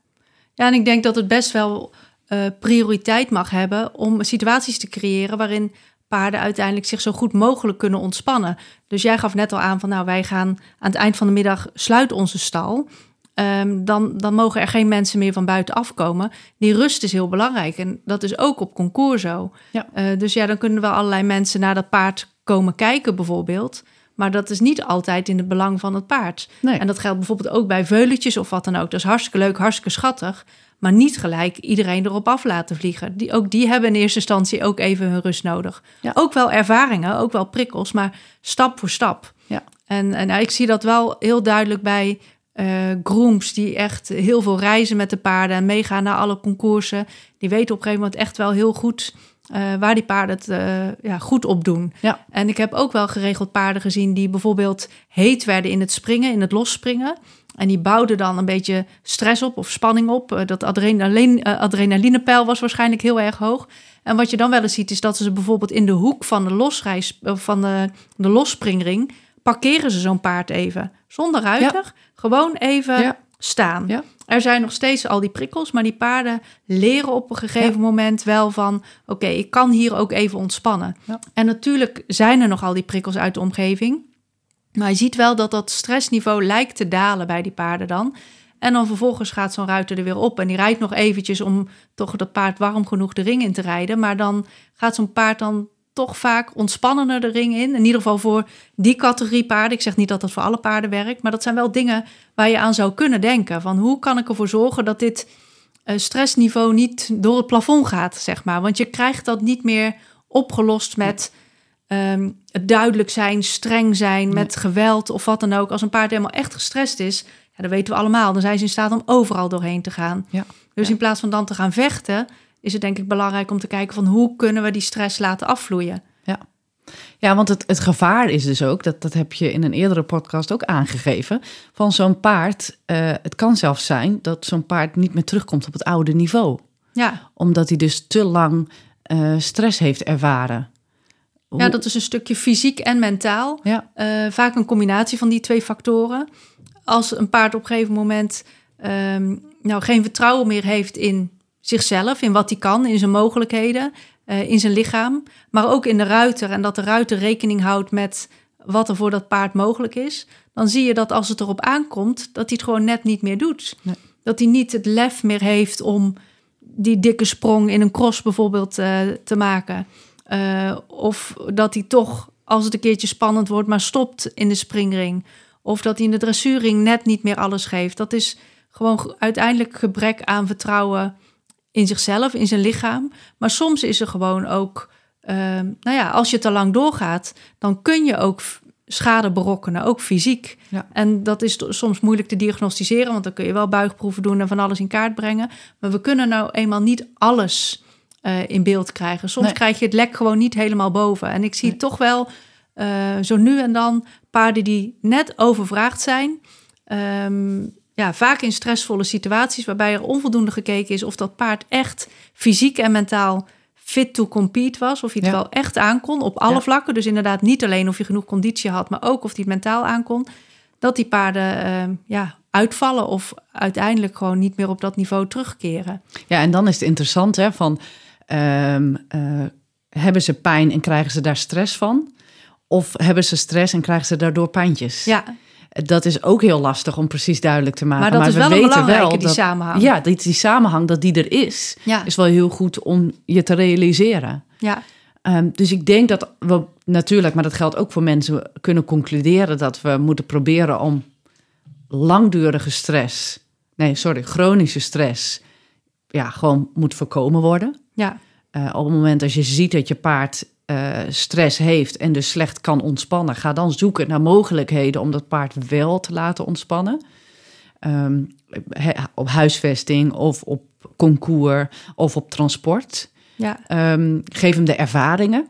Ja, en ik denk dat het best wel eh, prioriteit mag hebben om situaties te creëren waarin paarden uiteindelijk zich zo goed mogelijk kunnen ontspannen. Dus jij gaf net al aan van nou wij gaan aan het eind van de middag sluit onze stal. Ehm, dan, dan mogen er geen mensen meer van buiten afkomen. Die rust is heel belangrijk. En dat is ook op concours zo. Ja. Eh, dus ja, dan kunnen wel allerlei mensen naar dat paard komen kijken, bijvoorbeeld. Maar dat is niet altijd in het belang van het paard. Nee. En dat geldt bijvoorbeeld ook bij veuletjes of wat dan ook. Dat is hartstikke leuk, hartstikke schattig. Maar niet gelijk iedereen erop af laten vliegen. Die, ook die hebben in eerste instantie ook even hun rust nodig. Ja. Ook wel ervaringen, ook wel prikkels, maar stap voor stap. Ja. En, en nou, ik zie dat wel heel duidelijk bij eh grooms die echt heel veel reizen met de paarden en meegaan naar alle concoursen. Die weten op een gegeven moment echt wel heel goed eh, waar die paarden het eh, ja, goed op doen. Ja. En ik heb ook wel geregeld paarden gezien die bijvoorbeeld heet werden in het springen, in het losspringen. En die bouwden dan een beetje stress op of spanning op. Dat adrenaline, adrenalinepeil was waarschijnlijk heel erg hoog. En wat je dan wel eens ziet, is dat ze bijvoorbeeld in de hoek van de losreis, van de, de losspringring, parkeren ze zo'n paard even. Zonder ruiter, gewoon even Ja. staan. Ja. Er zijn nog steeds al die prikkels, maar die paarden leren op een gegeven moment wel van: oké, ik kan hier ook even ontspannen. En natuurlijk zijn er nog al die prikkels uit de omgeving. Maar je ziet wel dat dat stressniveau lijkt te dalen bij die paarden dan. En dan vervolgens gaat zo'n ruiter er weer op en die rijdt nog eventjes om toch dat paard warm genoeg de ring in te rijden. Maar dan gaat zo'n paard dan toch vaak ontspannender de ring in. In ieder geval voor die categorie paarden. Ik zeg niet dat dat voor alle paarden werkt, maar dat zijn wel dingen waar je aan zou kunnen denken. Van hoe kan ik ervoor zorgen dat dit eh, stressniveau niet door het plafond gaat, zeg maar. Want je krijgt dat niet meer opgelost met ehm, het duidelijk zijn, streng zijn, met geweld of wat dan ook. Als een paard helemaal echt gestrest is, ja, dat weten we allemaal. Dan zijn ze in staat om overal doorheen te gaan. Ja. Dus Ja. in plaats van dan te gaan vechten, is het denk ik belangrijk om te kijken van hoe kunnen we die stress laten afvloeien. Ja, want het, het gevaar is dus ook, dat, dat heb je in een eerdere podcast ook aangegeven, van zo'n paard. eh, het kan zelfs zijn dat zo'n paard niet meer terugkomt op het oude niveau. Ja, Omdat hij dus te lang eh, stress heeft ervaren. ja dat is een stukje fysiek en mentaal. Ja, Eh, vaak een combinatie van die twee factoren. Als een paard op een gegeven moment ehm, nou, geen vertrouwen meer heeft in zichzelf, in wat hij kan, in zijn mogelijkheden, eh, in zijn lichaam, maar ook in de ruiter en dat de ruiter rekening houdt met wat er voor dat paard mogelijk is, dan zie je dat als het erop aankomt, dat hij het gewoon net niet meer doet. Nee. Dat hij niet het lef meer heeft om die dikke sprong in een cross bijvoorbeeld eh, te maken. Eh, of dat hij toch, als het een keertje spannend wordt, maar stopt in de springring. Of dat hij in de dressuring net niet meer alles geeft. Dat is gewoon ge- uiteindelijk gebrek aan vertrouwen in zichzelf, in zijn lichaam. Maar soms is er gewoon ook, ehm, nou ja, als je te lang doorgaat, dan kun je ook schade berokkenen, ook fysiek. Ja. En dat is soms moeilijk te diagnosticeren, want dan kun je wel buigproeven doen en van alles in kaart brengen. Maar we kunnen nou eenmaal niet alles eh, in beeld krijgen. Soms Nee. krijg je het lek gewoon niet helemaal boven. En ik zie Nee. toch wel eh, zo nu en dan paarden die net overvraagd zijn. Ehm, ja, vaak in stressvolle situaties waarbij er onvoldoende gekeken is of dat paard echt fysiek en mentaal fit to compete was. Of hij het Ja. wel echt aankon op alle Ja. vlakken. Dus inderdaad niet alleen of je genoeg conditie had, maar ook of hij het mentaal aankon. Dat die paarden ehm, ja, uitvallen of uiteindelijk gewoon niet meer op dat niveau terugkeren. ja en dan is het interessant hè, van, ehm, eh, hebben ze pijn en krijgen ze daar stress van? Of hebben ze stress en krijgen ze daardoor pijntjes? Ja, Dat is ook heel lastig om precies duidelijk te maken. maar dat is we wel weten wel die dat, samenhang. Ja, die, die samenhang dat die er is, ja, is wel heel goed om je te realiseren. ja. Ehm, dus ik denk dat we natuurlijk, maar dat geldt ook voor mensen, kunnen concluderen dat we moeten proberen om langdurige stress, nee, sorry, chronische stress, ja, gewoon moet voorkomen worden. ja. Eh, op het moment als je ziet dat je paard eh, stress heeft en dus slecht kan ontspannen, ga dan zoeken naar mogelijkheden om dat paard wel te laten ontspannen. Ehm, he- op huisvesting of op concours of op transport. ja. Ehm, geef hem de ervaringen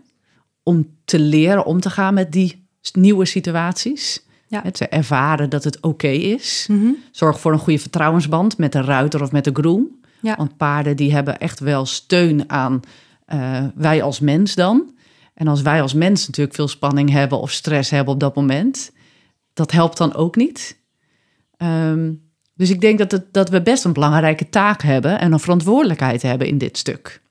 om te leren om te gaan met die nieuwe situaties. Ja. Het te ervaren dat het oké is. Mhm. Zorg voor een goede vertrouwensband met de ruiter of met de groom. Ja. Want paarden die hebben echt wel steun aan eh, wij als mens dan. En als wij als mens natuurlijk veel spanning hebben of stress hebben op dat moment, dat helpt dan ook niet. Ehm, dus ik denk dat, dat we best een belangrijke taak hebben en een verantwoordelijkheid hebben in dit stuk.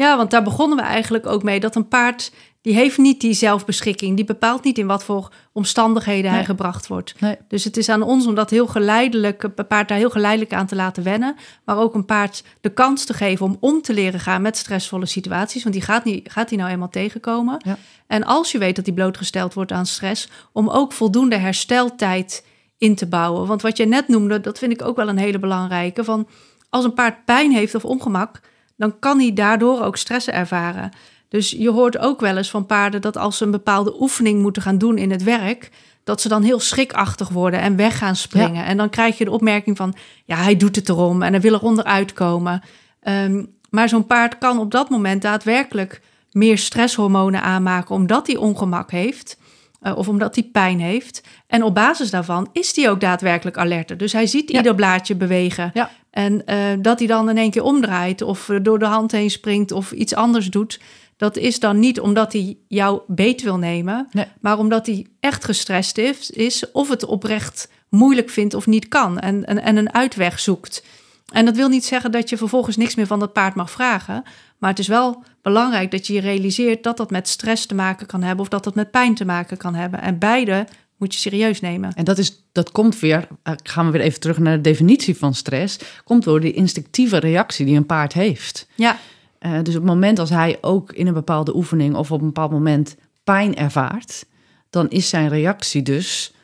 Ja, want daar begonnen we eigenlijk ook mee. Dat een paard, die heeft niet die zelfbeschikking. Die bepaalt niet in wat voor omstandigheden hij gebracht wordt. Nee. Dus het is aan ons om dat heel geleidelijk, een paard daar heel geleidelijk aan te laten wennen. Maar ook een paard de kans te geven om om te leren gaan met stressvolle situaties. Want die gaat, niet, gaat die nou eenmaal tegenkomen. Ja. En als je weet dat die blootgesteld wordt aan stress, om ook voldoende hersteltijd in te bouwen. Want wat je net noemde, dat vind ik ook wel een hele belangrijke. Van als een paard pijn heeft of ongemak, dan kan hij daardoor ook stress ervaren. Dus je hoort ook wel eens van paarden dat als ze een bepaalde oefening moeten gaan doen in het werk, dat ze dan heel schrikachtig worden en weg gaan springen. En dan krijg je de opmerking van, ja, hij doet het erom en hij wil er onderuit komen. Ehm, maar zo'n paard kan op dat moment daadwerkelijk meer stresshormonen aanmaken omdat hij ongemak heeft. Eh, of omdat hij pijn heeft. En op basis daarvan is hij ook daadwerkelijk alerter. Dus hij ziet Ja. ieder blaadje bewegen. Ja. En eh, dat hij dan in één keer omdraait of door de hand heen springt of iets anders doet. Dat is dan niet omdat hij jou beet wil nemen, Nee. maar omdat hij echt gestrest is, is of het oprecht moeilijk vindt of niet kan en, en, en een uitweg zoekt. En dat wil niet zeggen dat je vervolgens niks meer van dat paard mag vragen. Maar het is wel belangrijk dat je je realiseert dat dat met stress te maken kan hebben of dat dat met pijn te maken kan hebben. En beide moet je serieus nemen. En dat, is, dat komt weer, eh, gaan we weer even terug naar de definitie van stress, komt door die instinctieve reactie die een paard heeft. Ja, Eh, dus op het moment als hij ook in een bepaalde oefening of op een bepaald moment pijn ervaart, dan is zijn reactie dus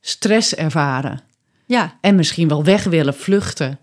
stress ervaren. ja. En misschien wel weg willen vluchten.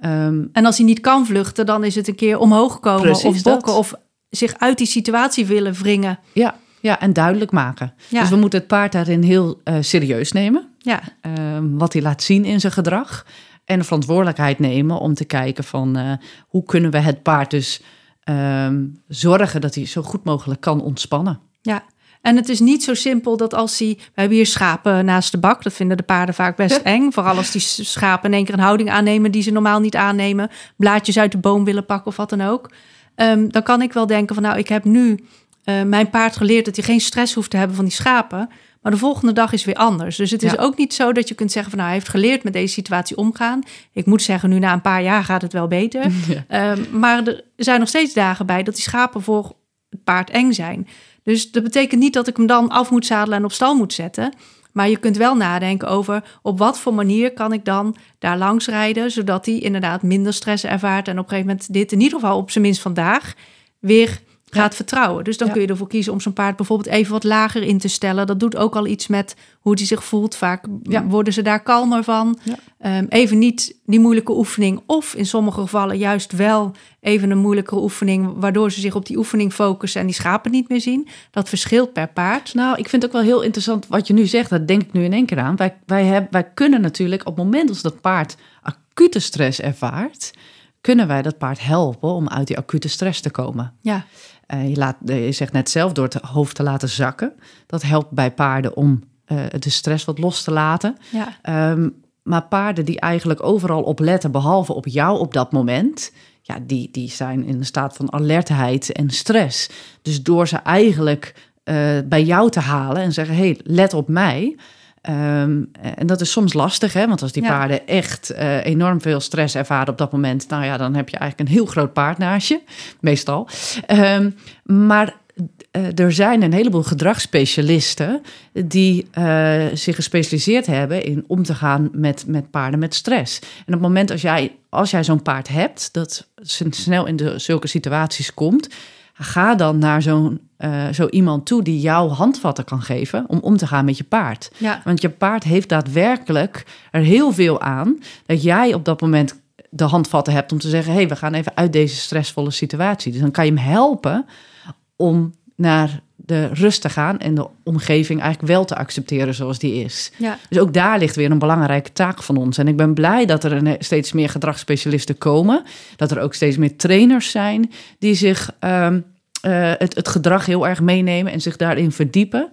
Ehm, En als hij niet kan vluchten, dan is het een keer omhoog komen Precies of bokken dat. of zich uit die situatie willen wringen. ja, ja, en duidelijk maken. Ja. Dus we moeten het paard daarin heel eh, serieus nemen. Ja, Ehm, wat hij laat zien in zijn gedrag. En de verantwoordelijkheid nemen om te kijken van eh, hoe kunnen we het paard dus ehm, zorgen dat hij zo goed mogelijk kan ontspannen. ja. En het is niet zo simpel dat als hij... We hebben hier schapen naast de bak. Dat vinden de paarden vaak best eng. Vooral als die schapen in één keer een houding aannemen... die ze normaal niet aannemen. Blaadjes uit de boom willen pakken of wat dan ook. Ehm, dan kan ik wel denken van... nou, ik heb nu eh, mijn paard geleerd... dat hij geen stress hoeft te hebben van die schapen. Maar de volgende dag is weer anders. Dus het is Ja. ook niet zo dat je kunt zeggen van... nou, hij heeft geleerd met deze situatie omgaan. Ik moet zeggen, nu na een paar jaar gaat het wel beter. Ja. Ehm, maar er zijn nog steeds dagen bij dat die schapen voor het paard eng zijn. Dus dat betekent niet dat ik hem dan af moet zadelen en op stal moet zetten. Maar je kunt wel nadenken over op wat voor manier kan ik dan daar langs rijden, zodat hij inderdaad minder stress ervaart en op een gegeven moment dit in ieder geval op zijn minst vandaag weer gaat vertrouwen. Dus dan Ja. kun je ervoor kiezen om zo'n paard bijvoorbeeld even wat lager in te stellen. Dat doet ook al iets met hoe hij zich voelt. Vaak Ja. worden ze daar kalmer van. Ja. Ehm, even niet die moeilijke oefening. Of in sommige gevallen juist wel even een moeilijkere oefening... waardoor ze zich op die oefening focussen en die schapen niet meer zien. Dat verschilt per paard. Nou, ik vind het ook wel heel interessant wat je nu zegt. Dat denk ik nu in één keer aan. Wij, wij, hebben, wij kunnen natuurlijk op het moment als dat paard acute stress ervaart, kunnen wij dat paard helpen om uit die acute stress te komen. Ja, je, laat, eh, je zegt net zelf door het hoofd te laten zakken. Dat helpt bij paarden om eh, de stress wat los te laten. ja, Ehm, maar paarden die eigenlijk overal op letten, behalve op jou op dat moment, ja, die, die zijn in een staat van alertheid en stress. Dus door ze eigenlijk eh, bij jou te halen en zeggen: hey, let op mij. Ehm, en dat is soms lastig, hè? want als die Ja. paarden echt eh, enorm veel stress ervaren op dat moment, nou ja, dan heb je eigenlijk een heel groot paard naast je, meestal. Ehm, maar eh, er zijn een heleboel gedragsspecialisten die eh, zich gespecialiseerd hebben in om te gaan met, met paarden met stress. En op het moment als jij, als jij zo'n paard hebt, dat snel in de, zulke situaties komt, ga dan naar zo'n eh, zo iemand toe die jou handvatten kan geven om om te gaan met je paard. ja, Want je paard heeft daadwerkelijk er heel veel aan dat jij op dat moment de handvatten hebt om te zeggen: hé, hey, we gaan even uit deze stressvolle situatie. Dus dan kan je hem helpen om naar de rust te gaan en de omgeving eigenlijk wel te accepteren zoals die is. ja. Dus ook daar ligt weer een belangrijke taak van ons. En ik ben blij dat er een, steeds meer gedragsspecialisten komen. Dat er ook steeds meer trainers zijn die zich ehm, eh, het, het gedrag heel erg meenemen en zich daarin verdiepen.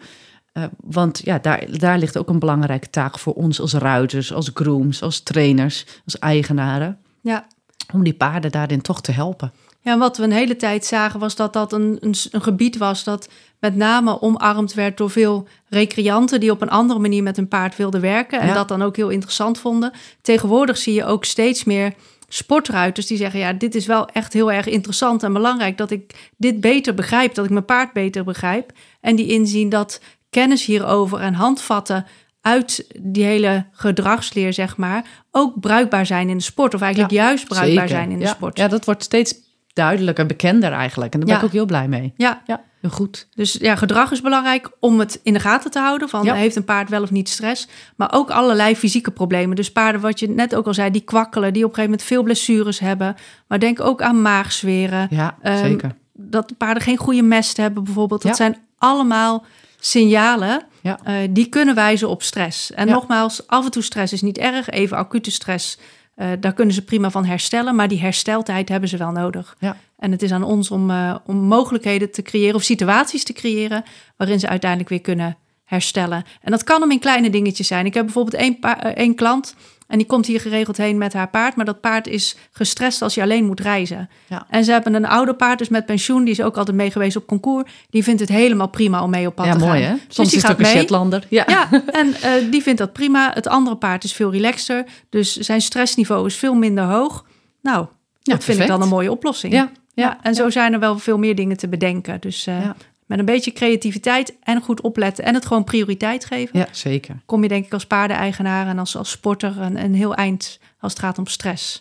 Eh, want ja, daar, daar ligt ook een belangrijke taak voor ons als ruiters, als grooms, als trainers, als eigenaren. ja. Om die paarden daarin toch te helpen. Ja, en wat we een hele tijd zagen was dat dat een, een, een gebied was dat met name omarmd werd door veel recreanten die op een andere manier met hun paard wilden werken en Ja. dat dan ook heel interessant vonden. Tegenwoordig zie je ook steeds meer sportruiters die zeggen: ja, dit is wel echt heel erg interessant en belangrijk dat ik dit beter begrijp, dat ik mijn paard beter begrijp. En die inzien dat kennis hierover en handvatten uit die hele gedragsleer, zeg maar, ook bruikbaar zijn in de sport. Of eigenlijk juist bruikbaar zijn in de ja. sport. Ja, dat wordt steeds duidelijker, bekender eigenlijk. En daar ben Ja. ik ook heel blij mee. Ja, Ja, heel goed. dus ja, gedrag is belangrijk om het in de gaten te houden. Van Ja. heeft een paard wel of niet stress? Maar ook allerlei fysieke problemen. Dus paarden, wat je net ook al zei, die kwakkelen, die op een gegeven moment veel blessures hebben. Maar denk ook aan maagzweren. Ja, Ehm, zeker. Dat de paarden geen goede mest hebben, bijvoorbeeld. Dat zijn allemaal signalen Ja. eh, die kunnen wijzen op stress. En Ja. nogmaals, af en toe stress is niet erg. Even acute stress, eh, daar kunnen ze prima van herstellen. Maar die hersteltijd hebben ze wel nodig. Ja. En het is aan ons om, eh, om mogelijkheden te creëren of situaties te creëren waarin ze uiteindelijk weer kunnen herstellen. En dat kan hem in kleine dingetjes zijn. Ik heb bijvoorbeeld één, eh, één klant en die komt hier geregeld heen met haar paard, maar dat paard is gestrest als hij alleen moet reizen. Ja. En ze hebben een ouder paard, dus met pensioen, die is ook altijd mee geweest op concours. Die vindt het helemaal prima om mee op pad Ja, te gaan. mooi hè? Dus Soms die is het ook een mee. Shetlander. Ja. Ja, en eh, die vindt dat prima. Het andere paard is veel relaxter, dus zijn stressniveau is veel minder hoog. Nou, dat vind ik dan een mooie oplossing. Ja, Ja, en zo zijn er wel veel meer dingen te bedenken. Dus eh, Ja. Met een beetje creativiteit en goed opletten en het gewoon prioriteit geven, ja, zeker. kom je denk ik als paardeneigenaar en als, als sporter een, een heel eind als het gaat om stress.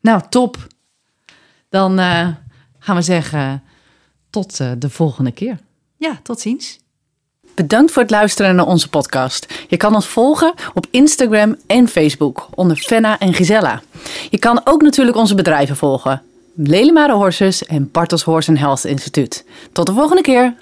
Nou, top. Dan eh, gaan we zeggen tot eh, de volgende keer. Ja, tot ziens. Bedankt voor het luisteren naar onze podcast. Je kan ons volgen op Instagram en Facebook onder Fenna en Gisella. Je kan ook natuurlijk onze bedrijven volgen. Lelemare Horses en Bartels Horse Health Instituut. Tot de volgende keer.